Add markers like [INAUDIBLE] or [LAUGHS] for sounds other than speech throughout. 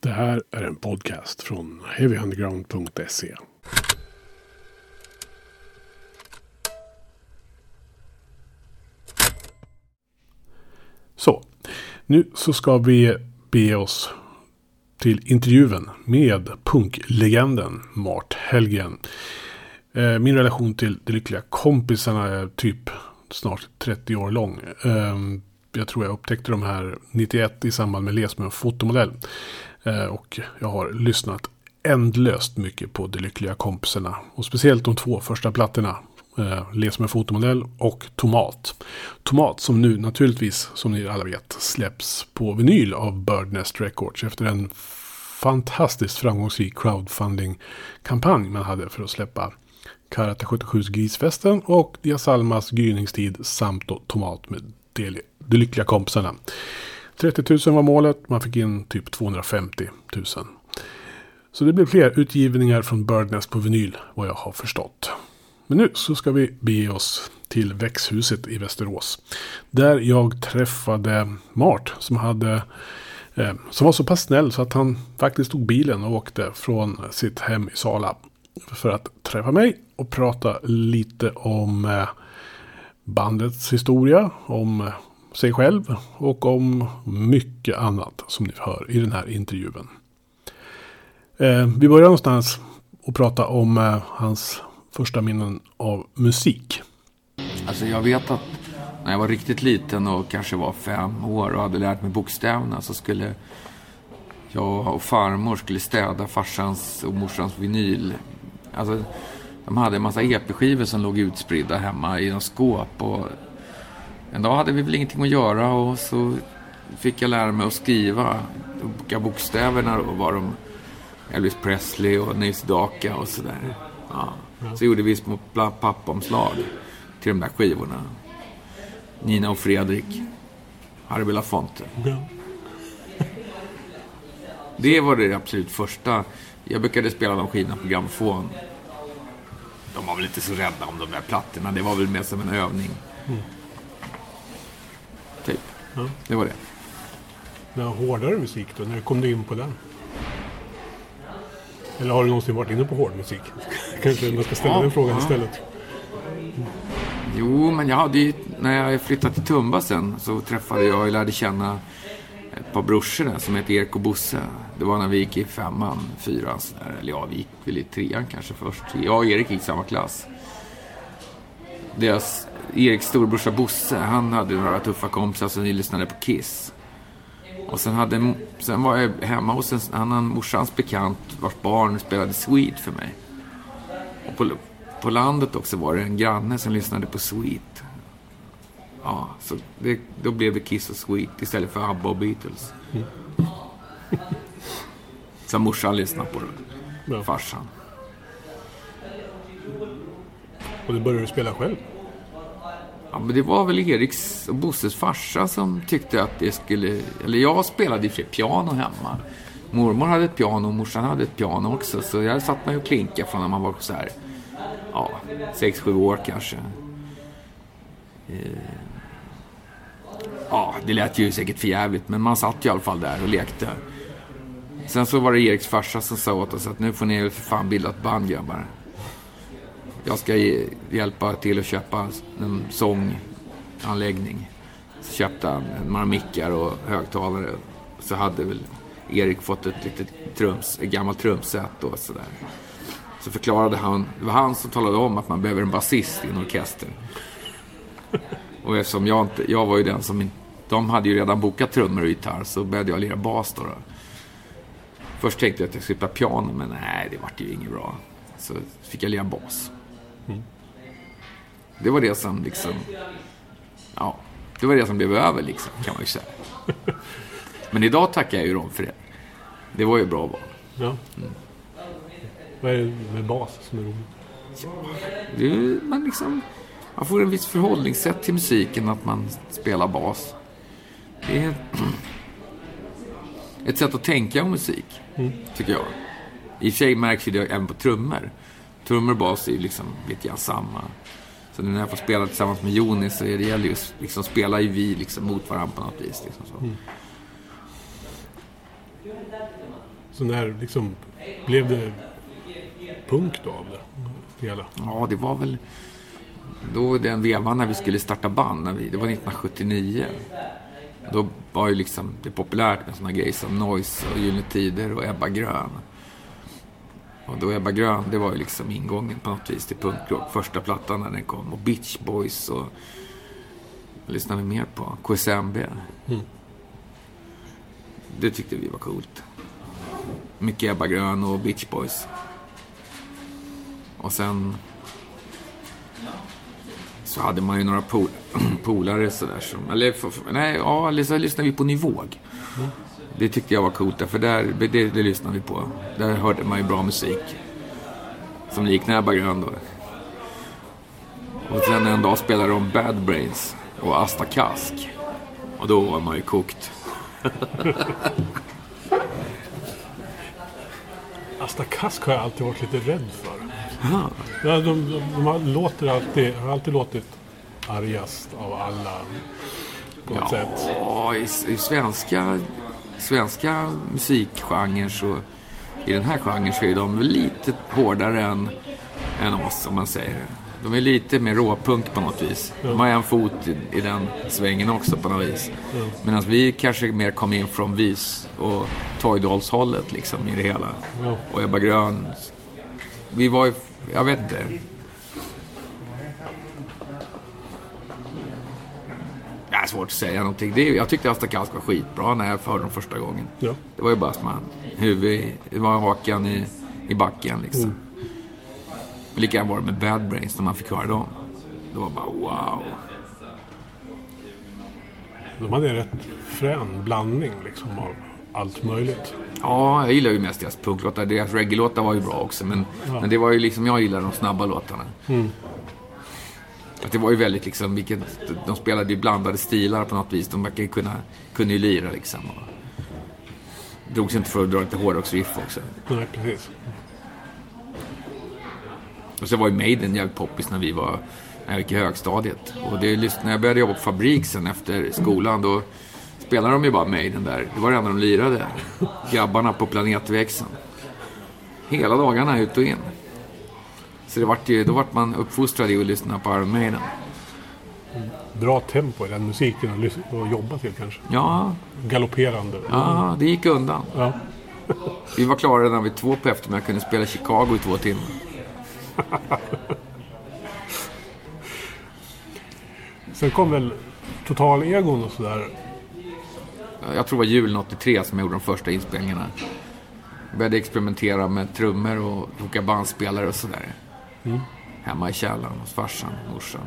Det här är en podcast från heavyunderground.se. Så, nu så ska vi be oss till intervjun med punklegenden Mart Helgen. Eh, min relation till de lyckliga kompisarna är typ snart 30 år lång. Eh, jag tror jag upptäckte de här 91 i samband med Les med en fotomodell. Eh, och jag har lyssnat ändlöst mycket på De Lyckliga Kompisarna. Och speciellt de två första plattorna. Eh, Les med fotomodell och Tomat. Tomat som nu naturligtvis, som ni alla vet, släpps på vinyl av Birdnest Records. Efter en fantastiskt framgångsrik crowdfunding-kampanj man hade för att släppa Karate 77s Grisfesten och Dia Salmas gryningstid samt då Tomat med De Lyckliga Kompisarna. 30 000 var målet. Man fick in typ 250 000. Så det blev fler utgivningar från Birdnest på vinyl vad jag har förstått. Men nu så ska vi bege oss till växthuset i Västerås. Där jag träffade Mart som hade eh, som var så pass snäll så att han faktiskt tog bilen och åkte från sitt hem i Sala. För att träffa mig och prata lite om eh, bandets historia. Om eh, sig själv och om mycket annat som ni hör i den här intervjun. Eh, vi börjar någonstans och prata om eh, hans första minnen av musik. Alltså jag vet att när jag var riktigt liten och kanske var fem år och hade lärt mig bokstäverna så skulle jag och farmor skulle städa farsans och morsans vinyl. Alltså, de hade en massa EP-skivor som låg utspridda hemma i något skåp. Och en dag hade vi väl ingenting att göra och så fick jag lära mig att skriva. Vilka bokstäverna då var de Elvis Presley och Nils Daka och sådär. Ja. Så gjorde vi små pappomslag till de där skivorna. Nina och Fredrik. Harry Belafonte. [LAUGHS] Det var det absolut första. Jag brukade spela de skivorna på grammofon. De var väl inte så rädda om de där plattorna. Det var väl mer som en övning. Ja. Det var det. Men hårdare musik då? När kom du in på den? Eller har du någonsin varit inne på hård musik? [LAUGHS] Kanske man ska ställa ja, den frågan ja. istället. Jo, men jag hade ju, när jag flyttade till Tumba sen så träffade jag och lärde känna ett par brorsor där som heter Erik och Bosse. Det var när vi gick i femman, fyran sådär. Eller ja, vi gick väl i trean kanske först. Jag och Erik gick i samma klass. Deras Eriks storebrorsa Bosse, han hade några tuffa kompisar som lyssnade på Kiss. Och sen, hade, sen var jag hemma hos en annan morsans bekant vars barn spelade Sweet för mig. Och på, på landet också var det en granne som lyssnade på Sweet. Ja, så det, då blev det Kiss och Sweet istället för ABBA och Beatles. Mm. så morsan lyssnade på det. Farsan. Och du började spela själv? Ja, men det var väl Eriks och Bosses farsa som tyckte att det skulle... Eller jag spelade i och för sig piano hemma. Mormor hade ett piano och morsan hade ett piano också. Så jag satt mig och klinkade från när man var så här... Ja, sex, sju år kanske. Eh, ja, det lät ju säkert förjävligt, men man satt ju i alla fall där och lekte. Sen så var det Eriks farsa som sa åt oss att nu får ni för fan bilda ett band grabbar jag ska hjälpa till att köpa en sånganläggning. Så köpte han några mickar och högtalare. Så hade väl Erik fått ett litet trums, ett gammalt trumset och sådär. Så förklarade han, det var han som talade om att man behöver en basist i en orkester. Och eftersom jag inte, jag var ju den som de hade ju redan bokat trummor och gitarr så började jag lira bas då. då. Först tänkte jag att jag skulle spela piano men nej, det vart ju inget bra. Så fick jag lira bas. Det var det som liksom... Ja, det var det som blev över liksom, kan man ju säga. Men idag tackar jag ju dem för det. Det var ju bra val. Ja. Mm. Vad är det med bas som är roligt? Ja, det är, man, liksom, man får en viss förhållningssätt till musiken att man spelar bas. Det är ett sätt att tänka om musik, mm. tycker jag. I och för sig märks det även på trummor trummor och bas är ju liksom lite grann samma. Så när jag får spela tillsammans med Jonis så är det gäller ju liksom spelar ju vi liksom mot varandra på något vis. Liksom så. Mm. Så när liksom blev det punk då av det hela? Ja, det var väl då den vevan när vi skulle starta band. När vi, det var 1979. Då var ju liksom det populärt med såna grejer som Noise och Gyllene Tider och Ebba Grön. Och då Ebba Grön, det var ju liksom ingången på något vis till punkrock. Första plattan när den kom. Och Beach Boys och... Vad lyssnade vi mer på? KSMB. Mm. Det tyckte vi var coolt. Mycket Ebba Grön och Beach Boys. Och sen så hade man ju några pol [CLEARS THROAT] polare sådär som... Eller, nej, ja, eller så lyssnade vi på Nivåg. Mm. Det tyckte jag var coolt, för där, det, det lyssnade vi på. Där hörde man ju bra musik. Som liknade Ebba Grön då. Och sen en dag spelade de Bad Brains och Asta Kask. Och då var man ju kokt. [LAUGHS] Asta Kask har jag alltid varit lite rädd för. Ja, de, de, de har, låter alltid, har alltid låtit argast av alla. På något sätt. Ja, i, i svenska, svenska musikgenrer så... I den här genren så är de lite hårdare än, än oss, om man säger. De är lite mer råpunk på något vis. De har en fot i, i den svängen också på något vis. Mm. Medan vi kanske mer kom in från vis och Toy Dolls-hållet liksom i det hela. Ja. Och Ebba Grön. Vi var ju, jag vet inte. Är svårt att säga någonting. Det är, jag tyckte Asta Kask var skitbra när jag hörde dem första gången. Ja. Det var ju bara man huvud, det var hakan i, i backen liksom. Mm. Likadant var det med Bad Brains när man fick höra dem. Det var bara wow. De hade en rätt frän blandning liksom av allt möjligt. Ja, jag gillar ju mest deras punklåtar. Deras reggae-låtar var ju bra också. Men, men det var ju liksom, jag gillar de snabba låtarna. Att det var ju väldigt liksom, vilket, de spelade ju blandade stilar på något vis. De verkar ju kunna, kunde ju lira liksom. Och drogs inte för att dra lite hårdrocksriff också. Nej, precis. Och så var ju Maiden jävligt poppis när vi var, när jag gick i högstadiet. Och det, när jag började jobba på fabrik sen efter skolan, då spelade de ju bara Maiden där. Det var det enda de lirade. Grabbarna på planetväxeln. Hela dagarna ut och in. Så det vart ju, då vart man uppfostrad i att lyssna på Iron Maiden. Bra tempo i den musiken att, jobba till kanske. Ja, Galopperande. ja, det gick undan. Ja. [LAUGHS] Vi var klara redan vid två på eftermiddagen, kunde spela Chicago i två timmar. [LAUGHS] Sen kom väl Total-egon och sådär. Jag tror det var julen 83 som jag gjorde de första inspelningarna. Började experimentera med trummor och toka bandspelare och sådär. Hemma i källaren hos farsan och morsan.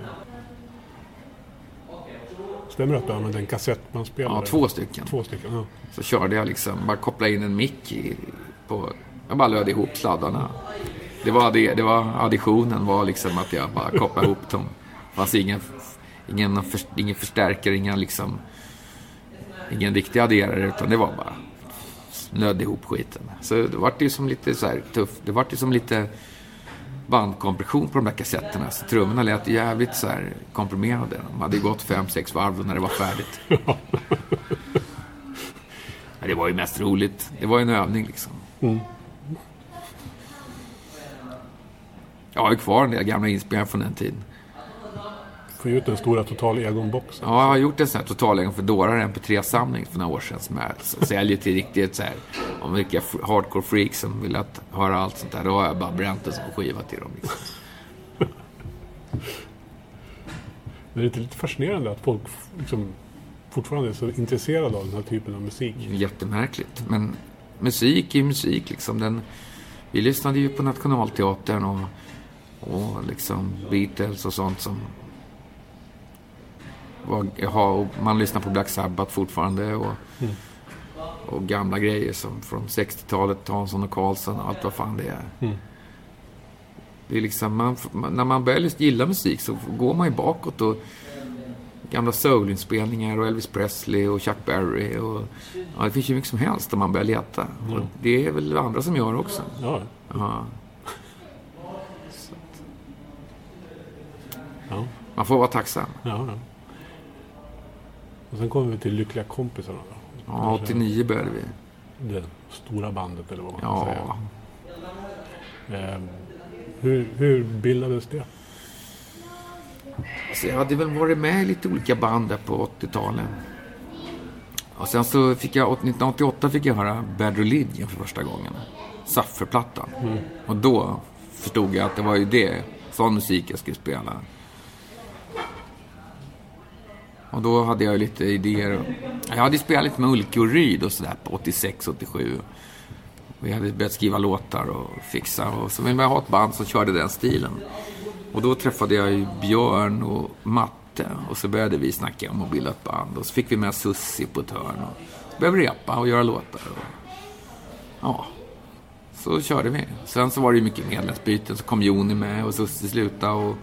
Stämmer det att du använde en kassettbandspelare? Ja, två stycken. Två stycken, ja. Så körde jag liksom, bara kopplade in en mick i, på... Jag bara löd ihop sladdarna. Det var, det, det var additionen var liksom att jag bara kopplade ihop dem. Det fanns ingen, ingen, för, ingen förstärkare, ingen liksom... Ingen riktig adderare, utan det var bara... Nöd ihop skiten. Så det vart ju som lite så här tufft. Det vart ju som lite bandkompression på de där kassetterna. Så trummorna lät jävligt så här komprimerade. De hade ju gått fem, sex varv när det var färdigt. [LAUGHS] Ja, det var ju mest roligt. Det var ju en övning liksom. Jag har ju kvar en del gamla inspelningar från den tiden. Få ut den stora Total-egon-boxen. Ja, jag har gjort en sån här totalägare för dårar MP3-samling för några år sedan som jag säljer till riktigt så här, om vilka hardcore freaks som vill att höra allt sånt där. Då har jag bara bränt det som skiva till dem. Liksom. [LAUGHS] Det är lite, lite fascinerande att folk liksom, fortfarande är så intresserade av den här typen av musik. Jättemärkligt. Men musik är ju musik liksom. Den, vi lyssnade ju på Nationalteatern och, och liksom Beatles och sånt som jaha, och man lyssnar på Black Sabbath fortfarande och, och gamla grejer som från 60-talet, Hansson och Karlsson och allt vad fan det är. Mm. Det är liksom, man, när man börjar gilla musik så går man ju bakåt och gamla soulinspelningar och Elvis Presley och Chuck Berry och ja, det finns ju mycket som helst om man börjar leta. Och det är väl andra som gör också. Ja, Ja. [LAUGHS] ja, Man får vara tacksam. ja. Och sen kommer vi till Lyckliga kompisarna. Då. Ja, 89 började vi. det stora bandet eller vad man Ja. säga. Eh, hur, hur bildades det? Så jag hade väl varit med i lite olika band där på 80-talet. Och sen så fick jag, 1988 fick jag höra Bad Religion för första gången. Safferplattan. Och då förstod jag att det var ju det, sån musik jag skulle spela. Och då hade jag ju lite idéer. Jag hade ju spelat lite med Ulke och Ryd och sådär på 86, 87. Vi hade börjat skriva låtar och fixa. Och så ville jag ha ett band som körde den stilen. Och då träffade jag ju Björn och Matte. Och så började vi snacka om att bilda ett band. Och så fick vi med Sussi på ett hörn. Och så började vi repa och göra låtar. Och, ja, så körde vi. Sen så var det ju mycket medlemsbyten. Så kom Joni med och Sussi slutade. Och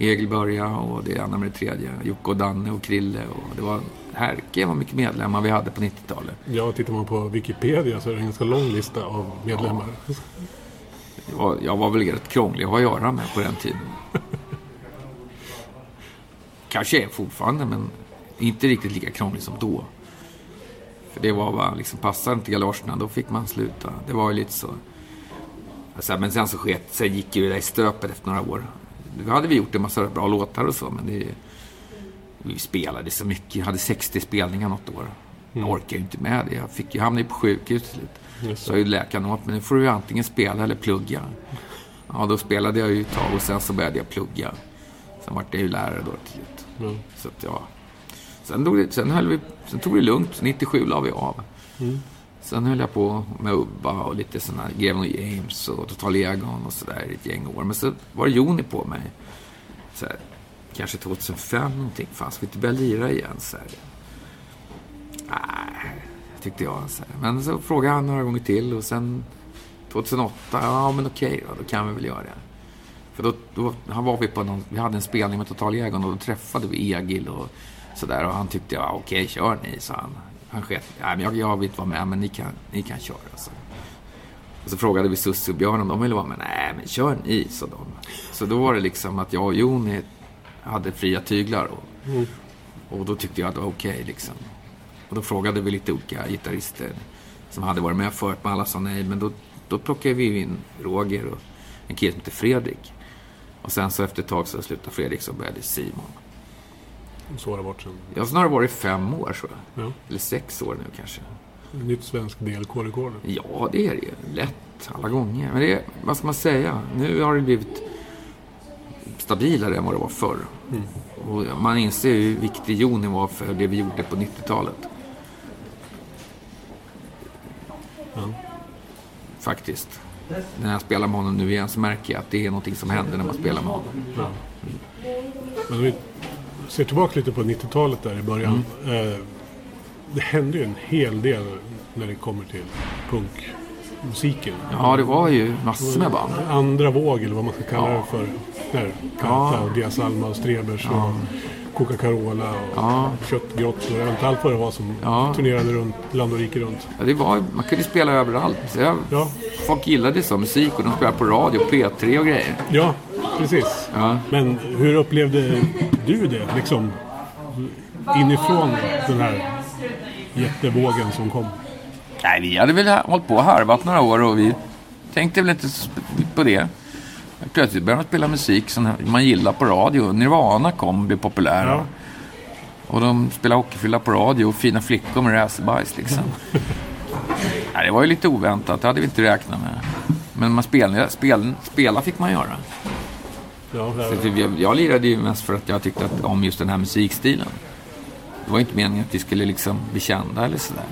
Egil började och det andra med det tredje. Jocke och Danne och Krille. Och det var härke vad mycket medlemmar vi hade på 90-talet. Ja, tittar man på Wikipedia så är det en ganska lång lista av medlemmar. Jag var, jag var väl rätt krånglig att ha att göra med på den tiden. Kanske är fortfarande, men inte riktigt lika krånglig som då. För det var bara, liksom, passade inte galoscherna, då fick man sluta. Det var ju lite så. Alltså, men sen så sket sen gick ju det där i stöpet efter några år. Då hade vi gjort en massa bra låtar och så, men det... Vi spelade så mycket. Jag hade 60 spelningar något år. Jag orkade ju inte med det. Jag, fick, jag hamnade ju på sjukhus till slut. Så ju läkaren åt men nu får du ju antingen spela eller plugga. Ja, då spelade jag ju ett tag och sen så började jag plugga. Sen vart jag ju lärare då till slut. Ja. Så att ja. Sen, det, sen, höll vi, sen tog det lugnt. 97 la vi av. Sen höll jag på med Ubba och lite sådana här Greven och James och Total Egon och sådär i ett gäng år. Men så var det Joni på mig. Så här, kanske 2005 någonting. Fan, ska vi inte börja lira igen? Så här. Nej, tyckte jag. Så här. Men så frågade han några gånger till och sen 2008, ja men okej då, då kan vi väl göra det. För då, då han var vi på någon, vi hade en spelning med Total Egon och då träffade vi Egil och sådär. Och han tyckte, ja okej, kör ni, sa han. Han sket, nej men jag, jag vill inte vara med, men ni kan, ni kan köra. Så. Och så frågade vi Sussi och Björn om de ville vara med. Nej, men kör ni, sa de. Så då var det liksom att jag och Joni hade fria tyglar. Och, och då tyckte jag att det var okej liksom. Och då frågade vi lite olika gitarrister som hade varit med förut, men alla sa nej. Men då, då plockade vi in Roger och en kille som heter Fredrik. Och sen så efter ett tag så slutade Fredrik så började Simon. Så har det varit sen. Jag har snarare varit fem år tror jag. Ja. Eller sex år nu kanske. Nytt svensk DLK-rekord. Ja, det är det ju. Lätt alla gånger. Men det är, vad ska man säga? Nu har det blivit stabilare än vad det var förr. Och man inser ju hur viktig Joni var för det vi gjorde på 90-talet. Ja. Faktiskt. När jag spelar med honom nu igen så märker jag att det är någonting som händer när man spelar med honom. Ja. Men om vi ser tillbaka lite på 90-talet där i början. Eh, det hände ju en hel del när det kommer till punkmusiken. Ja, det var ju massor med band. Andra våg eller vad man ska kalla Ja. det för. Där Kata Ja. och Diaz Alma och Strebers och Coca-Cola och Ja. Köttgrottor. Vet inte allt vad det var som Ja. turnerade runt, land och rike runt. Ja, det var, man kunde spela överallt. Jag, Ja, Folk gillade så musik och de spelade på radio, P3 och grejer. ja precis. Ja. Men hur upplevde du det liksom? Inifrån den här jättevågen som kom. Nej, vi hade väl hållit på och harvat några år och vi tänkte väl inte på det. Plötsligt började man spela musik som man gillar på radio. Nirvana kom och blev populära. Ja. Och de spelade hockeyfrilla på radio och fina flickor med racerbajs liksom. [LAUGHS] Nej, det var ju lite oväntat, det hade vi inte räknat med. Men man spela, spel, spela fick man göra. Ja, Så jag, jag lirade ju mest för att jag tyckte att, om just den här musikstilen. Det var inte meningen att vi skulle liksom bli kända eller sådär.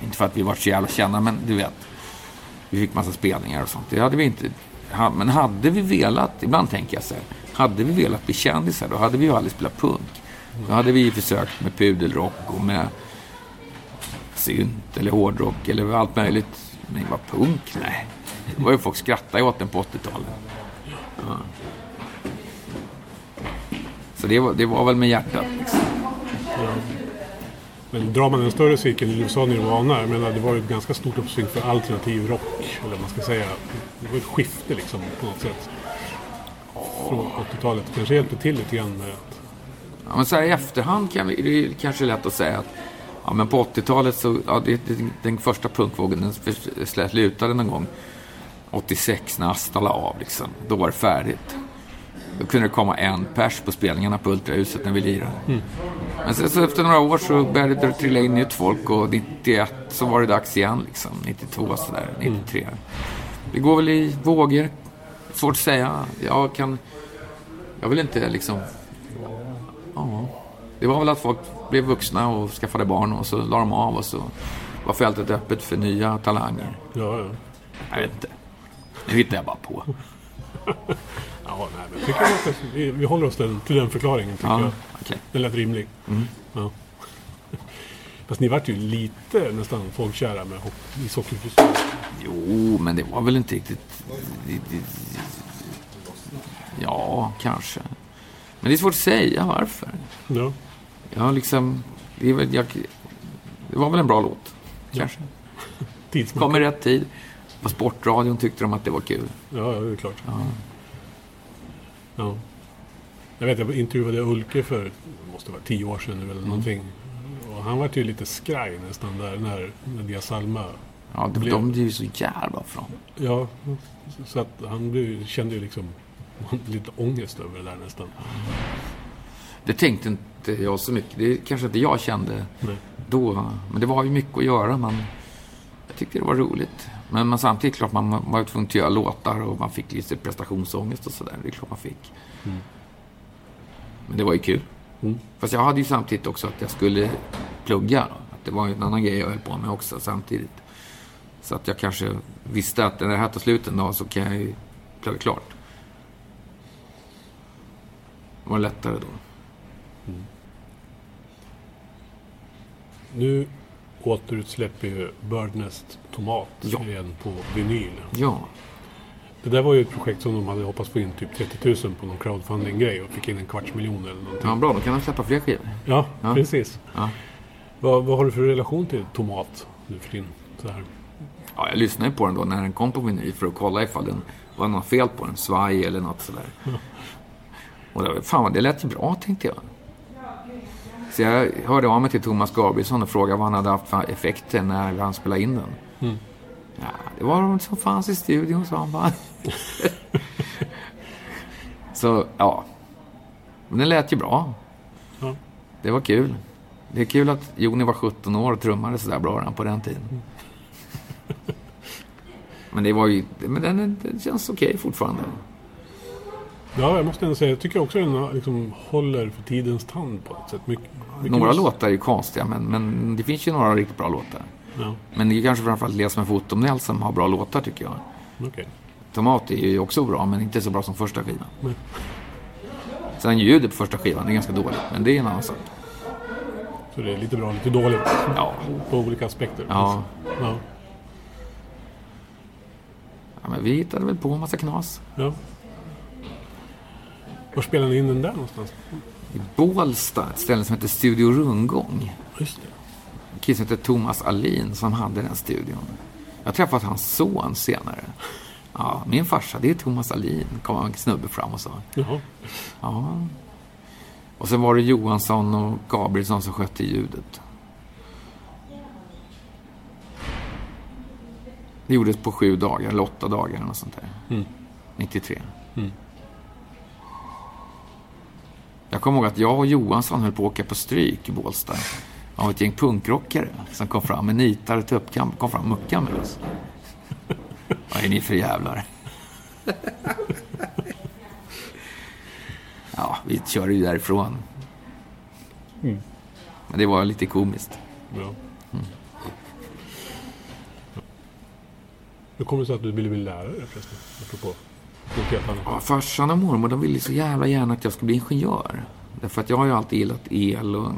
Inte för att vi var så jävla kända, men du vet. Vi fick massa spelningar och sånt. Det hade vi inte. Men hade vi velat, ibland tänker jag så här. Hade vi velat bli kändisar, då hade vi ju aldrig spelat punk. Då hade vi ju försökt med pudelrock och med synt eller hårdrock eller allt möjligt. Men vad punk? Nej. Det var ju folk skrattade åt den på 80-talet. Så det var, det var väl med hjärtat. Liksom men drar man en större cirkel, du sa Nirvana, jag menar det var ju ett ganska stort uppsving för alternativ rock. Eller vad man ska säga. Det var ett skifte liksom på något sätt. Från 80-talet. Kanske hjälpte till lite grann med att... Ja, men så här i efterhand kan vi, det är kanske lätt att säga att Ja, men på 80-talet så, ja, det, det, den första punkvågen den slutade någon gång 86 när Asta la av liksom. Då var det färdigt. Då kunde det komma en pers på spelningarna på Ultrahuset när vi lirade. Men sen så efter några år så började det trilla in nytt folk och 91 så var det dags igen liksom. 92 sådär, 93. Det går väl i vågor. Svårt att säga. Jag kan... Jag vill inte liksom... Ja. Det var väl att folk blev vuxna och skaffade barn och så la de av och så var fältet öppet för nya talanger. Ja, ja. Jag vet inte. Nu hittar jag bara på. [LAUGHS] ja nej, men jag tycker att vi, vi håller oss till, till den förklaringen. Tycker Ja, jag. okej. Den lät rimlig. Ja. Fast ni vart ju lite nästan folkkära med hock- ishockeyfrisyr. Jo, men det var väl inte riktigt... Ja, kanske. Men det är svårt att säga varför. Ja. Jag liksom... Det, väl, jag, det var väl en bra låt, kanske. [LAUGHS] Tidsmak. Kom i rätt tid. På Sportradion tyckte de att det var kul. Ja, ja, det är klart. Ja. Ja. Jag vet, jag intervjuade Ulke för, det måste vara tio år sedan nu eller någonting. Och han var ju lite skraj nästan där när, när Dia Salma... Ja, de, Blev- de ju så jävla bra. Ja, så att han blev, kände ju liksom lite ångest över det där nästan. Det tänkte inte jag så mycket. Det kanske inte jag kände Nej. då. Men det var ju mycket att göra. Man, jag tyckte det var roligt. Men man, samtidigt klart man var tvungen att göra låtar och man fick lite prestationsångest och sådär. Det är klart man fick. Men det var ju kul. Mm. Fast jag hade ju samtidigt också att jag skulle plugga. Att det var ju en annan grej jag höll på med också samtidigt. Så att jag kanske visste att när det här tar slut en dag så kan jag ju plugga klart. Det var lättare då. Nu återutsläpper ju Birdnest Tomat Ja. igen på vinyl. Ja, Det där var ju ett projekt som de hade hoppats få in typ 30 000 på någon crowdfunding-grej och fick in en kvarts miljon eller någonting. ja bra. Då kan de släppa fler skivor. Ja, Ja. precis. Ja. Vad, vad har du för relation till Tomat nu för din så här? Ja, jag lyssnade på den då när den kom på vinyl för att kolla ifall den var något fel på den. Svaj eller något sådär. Och då, fan det lät ju bra tänkte jag. Så jag hörde av mig till Thomas Gabrielsson och frågade vad han hade haft för effekter när han spelade in den. Mm. Ja, det var de som fanns i studion sa han bara. [LAUGHS] Så ja. Men den lät ju bra. Ja. Det var kul. Det är kul att Joni var 17 år och trummade sådär bra redan på den tiden. [LAUGHS] Men det var ju... Men den, den känns okej fortfarande. Ja, jag måste ändå säga, jag tycker också den liksom håller för tidens tand på något sätt. Mycket Några mus- låtar är ju konstiga, men, men det finns ju några riktigt bra låtar. Ja, Men det är kanske framförallt Les med fotomnäll som har bra låtar tycker jag. okej. Tomat är ju också bra, men inte så bra som första skivan. Nej. Sen ljudet på första skivan är ganska dåligt, men det är en annan sak. Så det är lite bra, lite dåligt. Ja, På olika aspekter. ja. Ja. ja men vi hittade väl på en massa knas. ja. Var spelar ni in den där någonstans? I Bålsta, ett ställe som heter Studio Rundgång. Just det. En kille som heter Thomas Alin som hade den studion. Jag har träffat hans son senare. Ja, min farsa, det är Thomas Alin, kom en snubbe fram och sa. Jaha. Ja. Och sen var det Johansson och Gabrielsson som skötte ljudet. Det gjordes på sju dagar, eller åtta dagar eller något sånt där. Mm. 93. Mm. Jag kommer ihåg att jag och Johansson höll på att åka på stryk i Bålsta. Av ett gäng punkrockare som kom fram med nitar och tuppkam. Kom fram och muckade med oss. [LAUGHS] Vad är ni för jävlar? Ja, vi körde ju därifrån. Mm. Men det var lite komiskt. Hur kommer det sig att du ville bli lärare förresten? Apropå. Ja, farsan och mormor de ville så jävla gärna att jag skulle bli ingenjör. Därför att jag har ju alltid gillat el och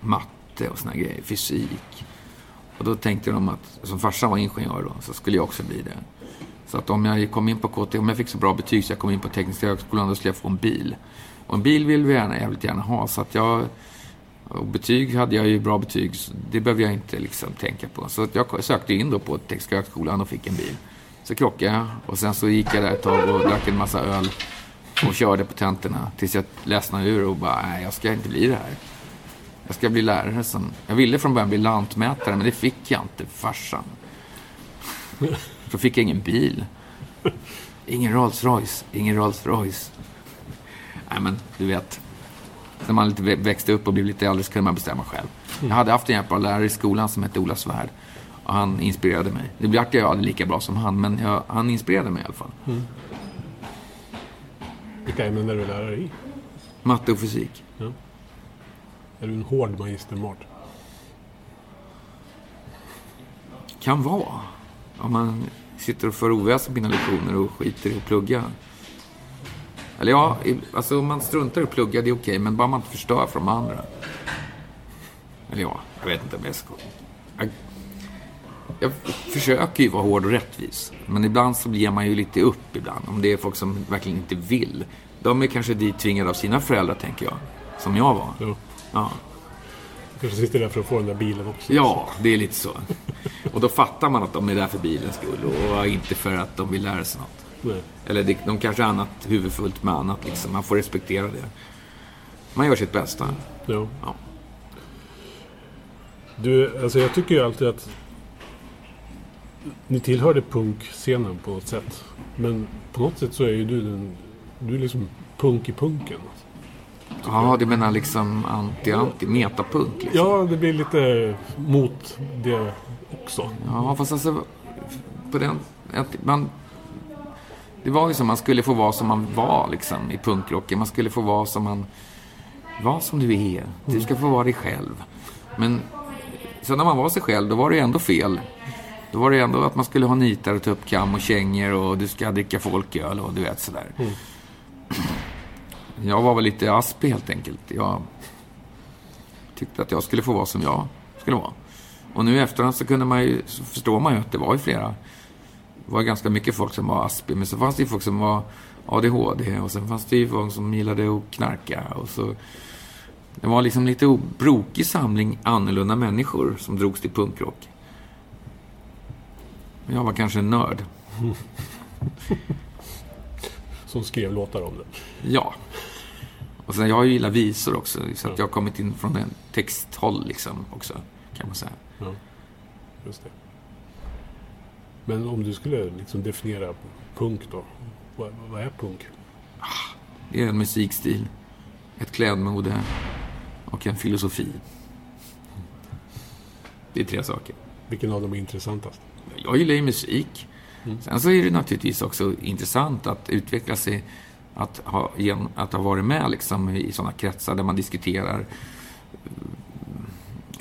matte och såna grejer, fysik. Och då tänkte de att, som farsan var ingenjör då, så skulle jag också bli det. Så att om jag kom in på KT, om jag fick så bra betyg så jag kom in på Tekniska högskolan, då skulle jag få en bil. Och en bil vill vi gärna, jävligt gärna ha, så att jag... Och betyg hade jag ju bra betyg, så det behöver jag inte liksom tänka på. Så att jag sökte in då på Tekniska högskolan och fick en bil. Så krockade jag och sen så gick jag där ett tag och drack en massa öl och körde på tentorna tills jag ledsnade ur och bara, nej jag ska inte bli det här. Jag ska bli lärare sen. Jag ville från början bli lantmätare, men det fick jag inte farsan. Då fick jag ingen bil. Ingen Rolls Royce, ingen Rolls Royce. Nej, men du vet. När man lite växte upp och blev lite äldre så kunde man bestämma själv. Jag hade haft en jävla lärare i skolan som hette Ola Svärd. Och han inspirerade mig. Det blev jag aldrig lika bra som han, men jag, han inspirerade mig i alla fall. Vilka ämnen är du lärare i? Matte och fysik. Är du en hård magister, Mart? Kan vara. Om man sitter och för oväsen på mina lektioner och skiter i att plugga. Eller ja, alltså om man struntar i att plugga, det är okej. men bara man inte förstör för de andra. Eller ja, jag vet inte om jag ska... Jag, försöker ju vara hård och rättvis. Men ibland så ger man ju lite upp ibland. Om det är folk som verkligen inte vill. De är kanske dit tvingade av sina föräldrar, tänker jag. Som jag var. Ja. Du kanske sitter där för att få den där bilen också. Ja, det är lite så. Och då fattar man att de är där för bilens skull och inte för att de vill lära sig något. Nej. Eller det, de kanske har annat huvudfullt med annat. Liksom. Man får respektera det. Man gör sitt bästa. Ja. Ja. Du, alltså jag tycker ju alltid att ni tillhörde punkscenen på ett sätt. Men på något sätt så är ju du den, du är liksom punk i punken. Ja, du menar liksom anti-anti, metapunk liksom. Ja, det blir lite mot det också. Ja, fast alltså... På den... Man, det var ju som man skulle få vara som man var liksom i punkrocken. Man skulle få vara som man... Var som du är. Du ska få vara dig själv. Men sen när man var sig själv, då var det ju ändå fel. Då var det ändå att man skulle ha nitar och tuppkam och kängor och du ska dricka folköl och du vet sådär. Jag var väl lite aspig helt enkelt. Jag tyckte att jag skulle få vara som jag skulle vara. Och nu i efterhand så kunde man ju, så förstår man ju att det var ju flera. Det var ganska mycket folk som var aspig, men så fanns det ju folk som var ADHD och sen fanns det ju folk som gillade att knarka och så. Det var liksom lite brokig samling annorlunda människor som drogs till punkrock. Jag var kanske en nörd. [LAUGHS] Som skrev låtar om det. Ja. Och sen jag gillar visor också, så att jag har kommit in från en texthåll liksom också, kan man säga. Ja, just det. Men om du skulle liksom definiera punk då? Vad, vad är punk? Det är en musikstil, ett klädmode och en filosofi. Det är tre saker. Vilken av dem är intressantast? Jag gillar ju musik. Sen så är det naturligtvis också intressant att utveckla sig, att ha, att ha varit med liksom i sådana kretsar där man diskuterar eh,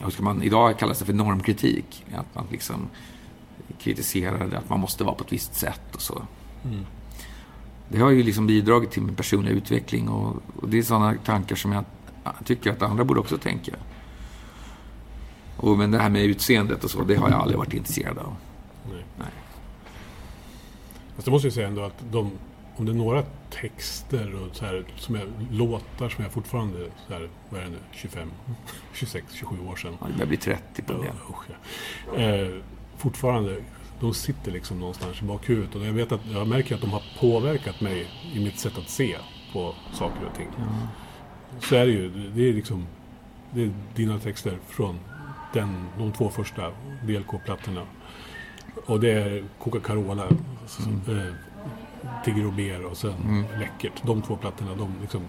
hur ska man idag kallas det för normkritik. Att man liksom kritiserar att man måste vara på ett visst sätt och så. Det har ju liksom bidragit till min personliga utveckling och, och det är sådana tankar som jag tycker att andra borde också tänka. Och, men det här med utseendet och så, det har jag aldrig varit intresserad av. Fast det måste jag säga ändå att de, om det är några texter och så här, som är låtar som jag fortfarande, så här, vad är det nu, 25, 26, 27 år sedan. Ja, det börjar bli 30 på Ja, det. usch, ja. eh, fortfarande, de sitter liksom någonstans i bakhuvudet. Och jag vet att jag märker att de har påverkat mig i mitt sätt att se på saker och ting. Så är det ju. Det är liksom det är dina texter från den, de två första DLK-plattorna. Och det är Coca-Carola, mm. eh, Tigger och ber och sen Läckert. De två plattorna, de liksom,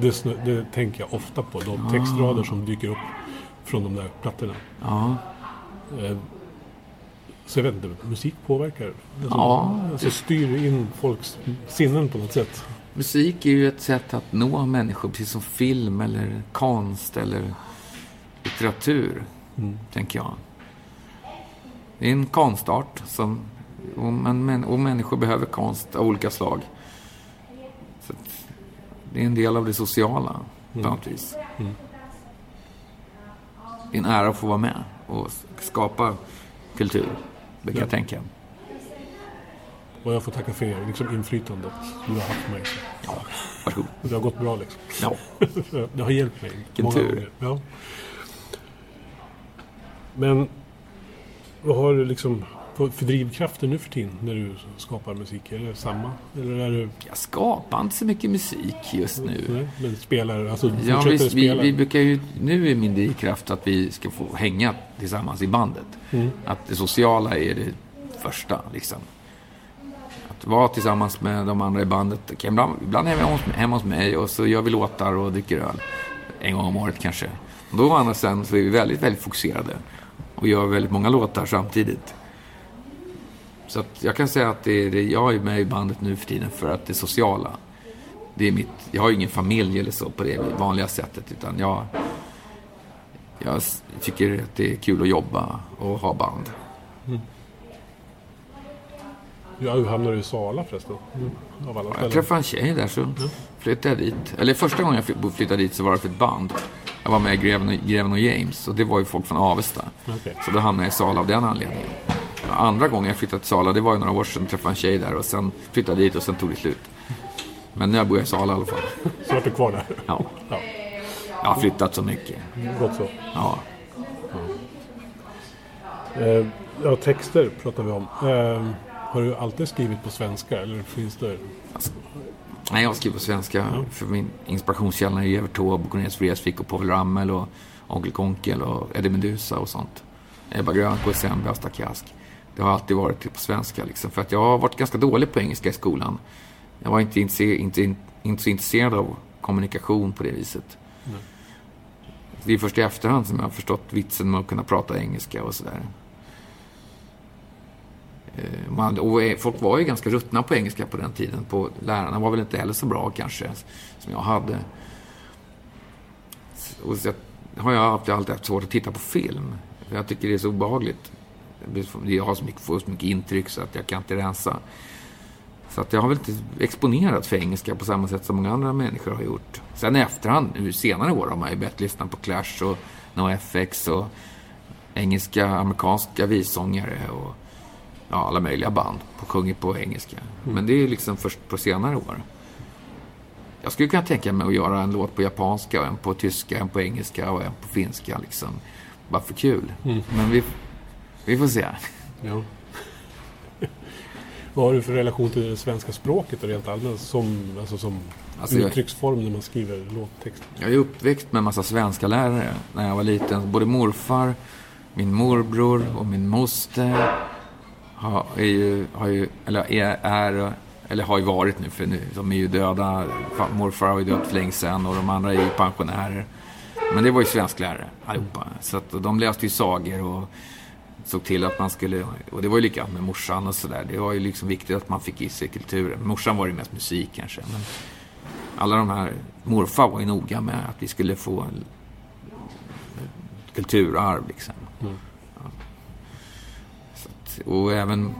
det, det tänker jag ofta på. De textrader som dyker upp från de där plattorna. Ja, Eh, Så jag vet inte, musik påverkar. Alltså, Ja. alltså styr in folks sinnen på något sätt. musik är ju ett sätt att nå människor, precis som film eller konst eller litteratur, tänker jag. Det är en konstart som, och, men, men, och människor behöver konst av olika slag. Så det är en del av det sociala, på något vis. Det är en ära att få vara med och skapa kultur, brukar jag tänka. Och jag får tacka för er, liksom inflytandet du har haft på mig. Ja, varsågod. Det har gått bra liksom. Ja. [LAUGHS] Det har hjälpt mig. Vilken tur. Ja. Men vad har du liksom för drivkrafter nu för tiden när du skapar musik? Är det samma? Eller är du... Jag skapar inte så mycket musik just nu. Nej, men spelar, alltså Ja, vi, vi, spela? vi brukar ju, nu är min drivkraft att vi ska få hänga tillsammans i bandet. Mm. Att det sociala är det första, liksom. Att vara tillsammans med de andra i bandet. Ibland, ibland är vi hemma hos, hemma hos mig och så gör vi låtar och dricker öl. En gång om året kanske. Och då andra sidan så är vi väldigt, väldigt fokuserade. Och gör väldigt många låtar samtidigt. Så jag kan säga att det är, det, jag är med i bandet nu för tiden för att det sociala. Det är mitt, jag har ju ingen familj eller så på det vanliga sättet. Utan jag, jag tycker att det är kul att jobba och ha band. Ja, hur hamnade du i Sala förresten? Mm. Av alla Jag träffade en tjej där så flyttade jag dit. Eller första gången jag fly- flyttade dit så var det för ett band. Jag var med i Greven och, Greven och James och det var ju folk från Avesta. Okej. Så då hamnade jag i Sala av den anledningen. Andra gången jag flyttade till Sala, det var ju några år sedan, träffade en tjej där och sen flyttade jag dit och sen tog det slut. Men nu bor jag i Sala i alla fall. Så vart du kvar där? Ja. Ja, Jag har flyttat så mycket. gott så. Ja. Eh, ja, texter pratar vi om. Eh, har du alltid skrivit på svenska eller finns det... Nej, jag skriver på svenska. För min inspirationskälla är Evert Taube, Cornelis Vreeswijk och Povel Ramel och Onkel Konkel och Eddie Meduza och sånt. Ebba Grön, KSM, Bästa Kask. Det har alltid varit på svenska liksom. För att jag har varit ganska dålig på engelska i skolan. Jag var inte, inse, inte, inte så intresserad av kommunikation på det viset. Det är först i efterhand som jag har förstått vitsen med att kunna prata engelska och sådär. Eh, man, och folk var ju ganska ruttna på engelska på den tiden. På, lärarna var väl inte heller så bra kanske, som jag hade. Och så har jag alltid, alltid haft svårt att titta på film. För Jag tycker det är så obehagligt. Jag har så mycket, får så mycket intryck så att jag kan inte rensa. Så att jag har väl inte exponerat för engelska på samma sätt som många andra människor har gjort. Sen i efterhand, nu senare år, har man ju börjat lyssna på Clash och NoFX och engelska, amerikanska vissångare och ja, alla möjliga band på sjunger på engelska. Men det är liksom först på senare år. Jag skulle kunna tänka mig att göra en låt på japanska, och en på tyska, en på engelska och en på finska. Liksom. Bara för kul. Men vi, vi får se. Ja. [LAUGHS] Vad har du för relation till det svenska språket och rent allmänt som, alltså som Alltså, jag- uttrycksform när man skriver låttext? Jag är uppväxt med en massa svenska lärare när jag var liten. Både morfar, min morbror och min moster har, är ju, har ju, eller är, är, eller har ju varit nu, för nu, de är ju döda. Morfar har ju dött för länge sedan och de andra är ju pensionärer. Men det var ju svensklärare allihopa. Så att de läste ju sagor och såg till att man skulle, och det var ju likadant med morsan och sådär. Det var ju liksom viktigt att man fick i sig kulturen. Morsan var ju mest musik kanske. Men alla de här, morfar var ju noga med att vi skulle få kulturarv liksom. Mm. Och även,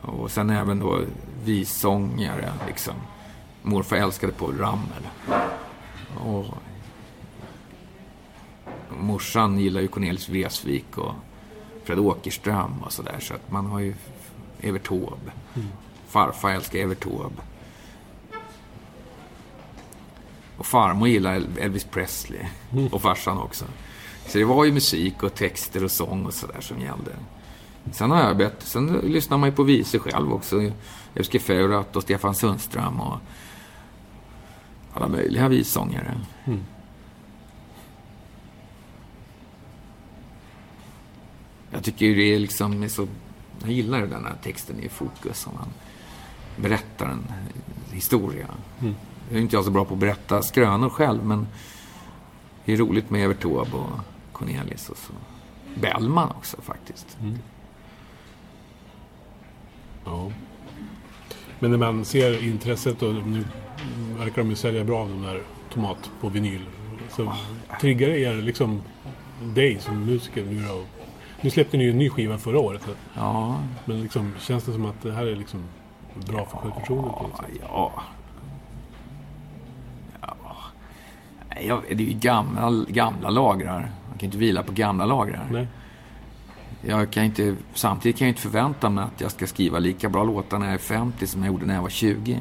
och sen även då vissångare liksom. Morfar älskade Paul Ramel. Och morsan gillar ju Cornelis Vreeswijk och Fred Åkerström och sådär. Så att man har ju Evert Taube. Farfar älskar Evert Taube. Och farmor gillar Elvis Presley. Och farsan också. Så det var ju musik och texter och sång och sådär som gällde. Sen har jag bett, sen lyssnar man ju på visor själv också. Euske Feurat och Stefan Sundström och alla möjliga vissångare. Mm. Jag tycker ju det är liksom så... Jag gillar den här texten i fokus. Som man berättar en historia. Mm. Nu är inte jag så bra på att berätta skrönor själv, men det är roligt med Evert Taube och Cornelis och så. Bellman också faktiskt. Mm. Ja. Men när man ser intresset och nu verkar de ju sälja bra den där Tomat på vinyl. Så triggar det er liksom dig som musiker nu då? Nu släppte ni ju en ny skiva förra året. så- Ja, Men liksom, känns det som att det här är liksom bra för självförtroendet på något sätt? ja. ja. Det är ju gamla, gamla lagrar. Man kan inte vila på gamla lagrar. Nej? Jag kan inte, samtidigt kan jag inte förvänta mig att jag ska skriva lika bra låtar när jag är 50 som jag gjorde när jag var 20.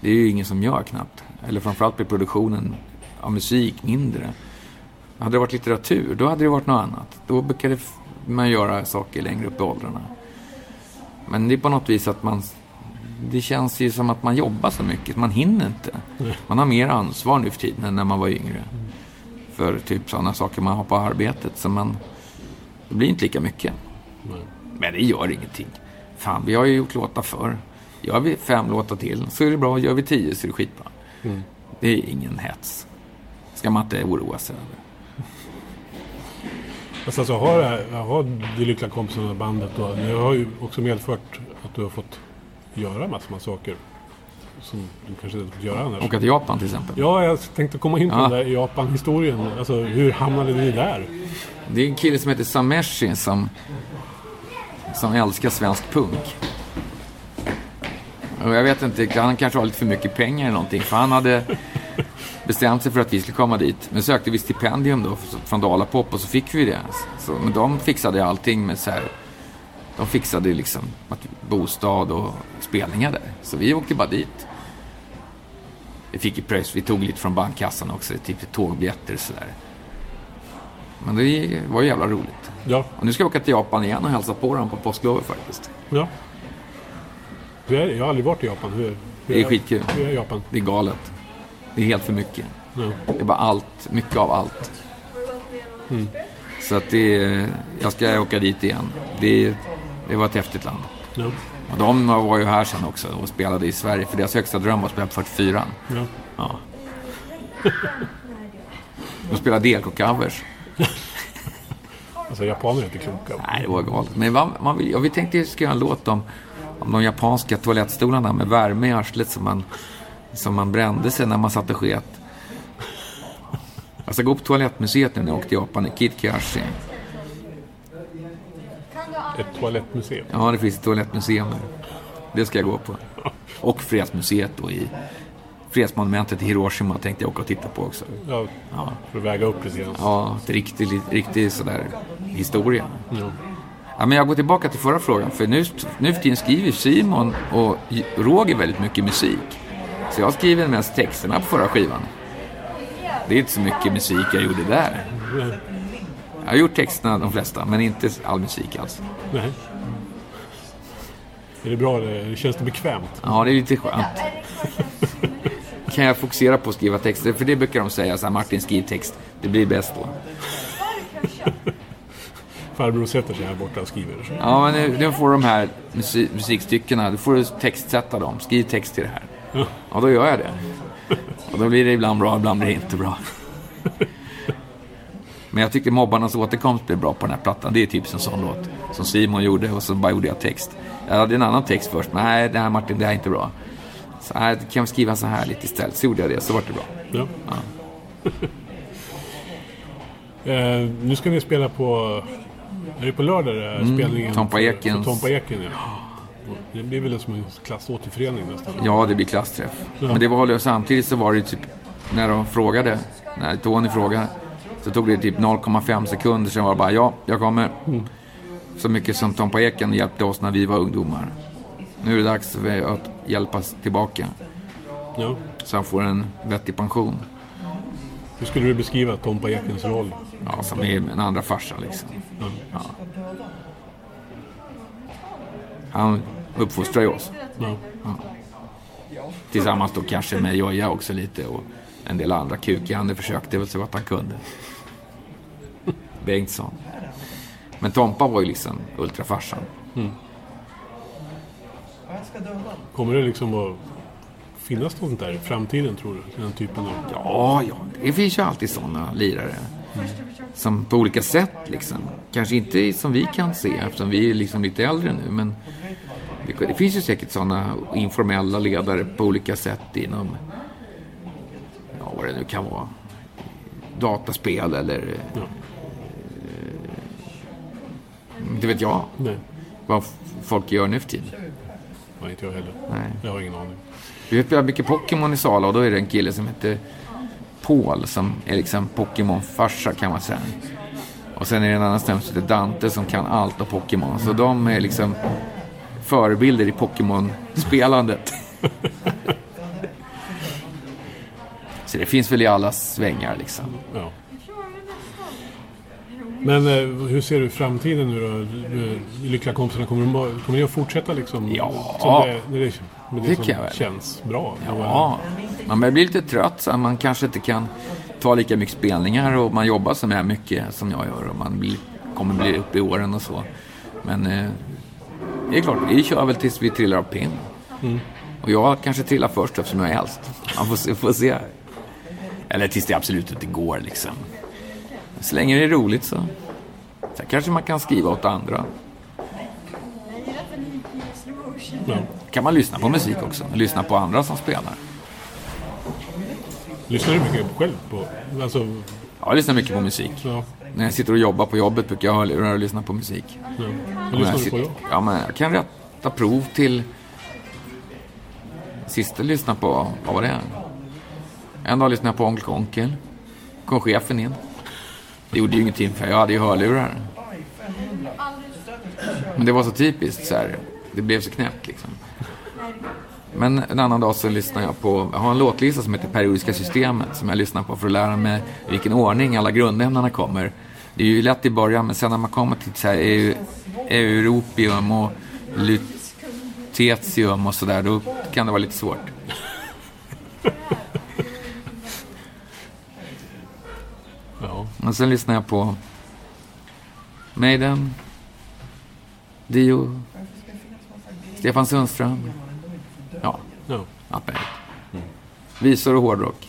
Det är ju ingen som gör knappt. Eller framförallt blir produktionen av musik mindre. Hade det varit litteratur, då hade det varit något annat. Då brukade man göra saker längre upp i åldrarna. Men det är på något vis att man... Det känns ju som att man jobbar så mycket. Man hinner inte. Man har mer ansvar nu för tiden än när man var yngre. För typ sådana saker man har på arbetet. Så man... Det blir inte lika mycket. Nej. Men det gör ingenting. Fan, vi har ju gjort låtar förr. Gör vi fem låtar till så är det bra. Gör vi tio så är det skitbra. Mm. Det är ingen hets. ska man inte oroa sig över. Fast alltså har, det här- har De Lyckliga Kompisarna bandet då, det har ju också medfört att du har fått göra massor med saker som du kanske inte fått göra annars. Åka till Japan till exempel. Ja, jag tänkte komma in på Ja. den där Japan-historien. Alltså, hur hamnade ni där? Det är en kille som heter Sameshi som, som älskar svensk punk. Och jag vet inte, han kanske har lite för mycket pengar eller någonting. För han hade bestämt sig för att vi skulle komma dit. Men sökte vi stipendium då från Dalapop och så fick vi det. Så, men de fixade allting med så här. De fixade liksom att, bostad och spelningar där. Så vi åkte bara dit. Vi fick ju pröjs, vi tog lite från bankkassan också, typ tågbiljetter och sådär. Men det var ju jävla roligt. Ja, Och nu ska jag åka till Japan igen och hälsa på dem på påsklovet faktiskt. ja. Är? Jag har aldrig varit i Japan. Hur, hur Det är skitkul. Hur är Japan? Det är galet. Det är helt för mycket. Ja. Det är bara allt, mycket av allt. Mm. Så att det är, jag ska åka dit igen. Det, det var ett häftigt land. Ja. Och de var ju här sen också och spelade i Sverige. För deras högsta dröm var att spela på 44. Ja. Ja. De spelade DLK-covers. Alltså japaner är inte kloka. Nej, det var galet. Men man, man vill, ja, vi tänkte att vi skulle göra en låt om, om de japanska toalettstolarna med värme i arslet som man, som man brände sig när man satt och sket. Jag ska gå på toalettmuseet nu när jag åkte till Japan, Kitkashi. Ett toalettmuseum. Ja, det finns ett toalettmuseum. Det ska jag gå på. Och Fredsmuseet då i Fredsmonumentet i Hiroshima tänkte jag åka och titta på också. Ja, Ja, för att väga upp lite grann. ja ett riktigt, riktigt sådär historia. Ja. Ja, men jag går tillbaka till förra frågan. För nu, nu för tiden skriver Simon och Roger väldigt mycket musik. Så jag skriver mest texterna på förra skivan. Det är inte så mycket musik jag gjorde där. Nej. Jag har gjort texterna de flesta, men inte all musik alls. Nej. Är det bra? Känns det bekvämt? Ja, det är lite skönt. Kan jag fokusera på att skriva texter? För det brukar de säga, så här, Martin skriv text, det blir bäst då. [LAUGHS] Farbror sätter sig här borta och skriver. Ja, men nu, nu får de här musik, musikstyckena, då får du textsätta dem. Skriv text till det här. Ja, då gör jag det. Och då blir det ibland bra, ibland blir det inte bra. Men jag tycker Mobbarnas återkomst blev bra på den här plattan. Det är typ en sån låt som Simon gjorde och så bara gjorde jag text. Jag hade en annan text först. men Nej, det här Martin, det här är inte bra. Så nej, kan vi skriva så här lite istället. Så gjorde jag det, så var det bra. Ja. [LAUGHS] eh, nu ska ni spela på... Är det på lördag det är spelningen? Tompa Ekens. Tompa Eken, ja. Det blir väl som en klassåterförening nästan. Ja, det blir klassträff. Men det var samtidigt så var det typ när de frågade, när Tony frågade, så tog det typ 0,5 sekunder sen var det bara ja, jag kommer. Så mycket som Tompa Eken hjälpte oss när vi var ungdomar. Nu är det dags för att hjälpas tillbaka Ja. så han får en vettig pension. Hur skulle du beskriva Tompa Ekens roll? Ja, som är en andra farsa liksom. Ja. Han uppfostrar ju oss. Ja. Tillsammans då kanske med Joja också lite och en del andra kukande försökte väl så att han kunde. [LAUGHS] Bengtsson. Men Tompa var ju liksom ultrafarsan. Kommer det liksom att finnas något där i framtiden tror du? Den typen av... Ja, ja, det finns ju alltid sådana lirare. Som på olika sätt liksom. Kanske inte som vi kan se eftersom vi är liksom lite äldre nu. Men det, det finns ju säkert sådana informella ledare på olika sätt inom, ja vad det nu kan vara. Dataspel eller... Ja. eh, Inte vet jag Nej, vad folk gör nu för tiden. Nej, inte jag heller. Nej. Jag har ingen aning. Vi spelar mycket Pokémon i Sala och då är det en kille som heter Paul som är liksom Pokémon-farsa kan man säga. Och sen är det en annan snubbe som heter Dante som kan allt om Pokémon. Så de är liksom förebilder i Pokémon-spelandet. [LAUGHS] Så det finns väl i alla svängar liksom. Ja. Men eh, hur ser du framtiden nu då? Du- Lyckliga kompisarna, kommer, de, kommer ni att fortsätta liksom? Ja. Som det, det, med det Tycker som känns bra? Ja, man börjar bli lite trött. Så man kanske inte kan ta lika mycket spelningar och man jobbar så här mycket som jag gör och man blir, kommer bli upp i åren och så. Men eh, det är klart, vi kör väl tills vi trillar av pinn. Och jag kanske trillar först eftersom jag är äldst. Man får se. Får se. Eller tills det absolut inte går liksom. Så länge det är roligt så. Sen kanske man kan skriva åt andra. Ja. kan man lyssna på musik också. Lyssna på andra som spelar. Lyssnar du mycket själv på? Alltså, Jag lyssnar mycket på musik. ja. När jag sitter och jobbar på jobbet brukar jag hörlurar och lyssna på musik. ja. Vad lyssnar du på sitter- då? Ja, men jag kan rätta prov till... Sist jag lyssnade på, vad var det? En dag lyssnade jag på Onkel Konkel. Kom chefen in. Det gjorde ju ingenting för jag hade ju hörlurar. Men det var så typiskt så här. Det blev så knäppt liksom. Men en annan dag så lyssnar jag på, jag har en låtlista som heter Periodiska systemet som jag lyssnar på för att lära mig i vilken ordning alla grundämnena kommer. Det är ju lätt i början men sen när man kommer till så här, eu, europium och lutetium och sådär då kan det vara lite svårt. Ja. Och sen lyssnar jag på Maiden, Dio, Stefan Sundström. Ja, Ja. Visor och hårdrock.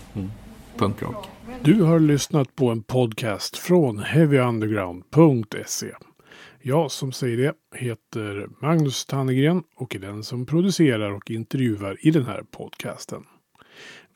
Punkrock. Du har lyssnat på en podcast från heavyunderground.se. Jag som säger det heter Magnus Tannegren och är den som producerar och intervjuar i den här podcasten.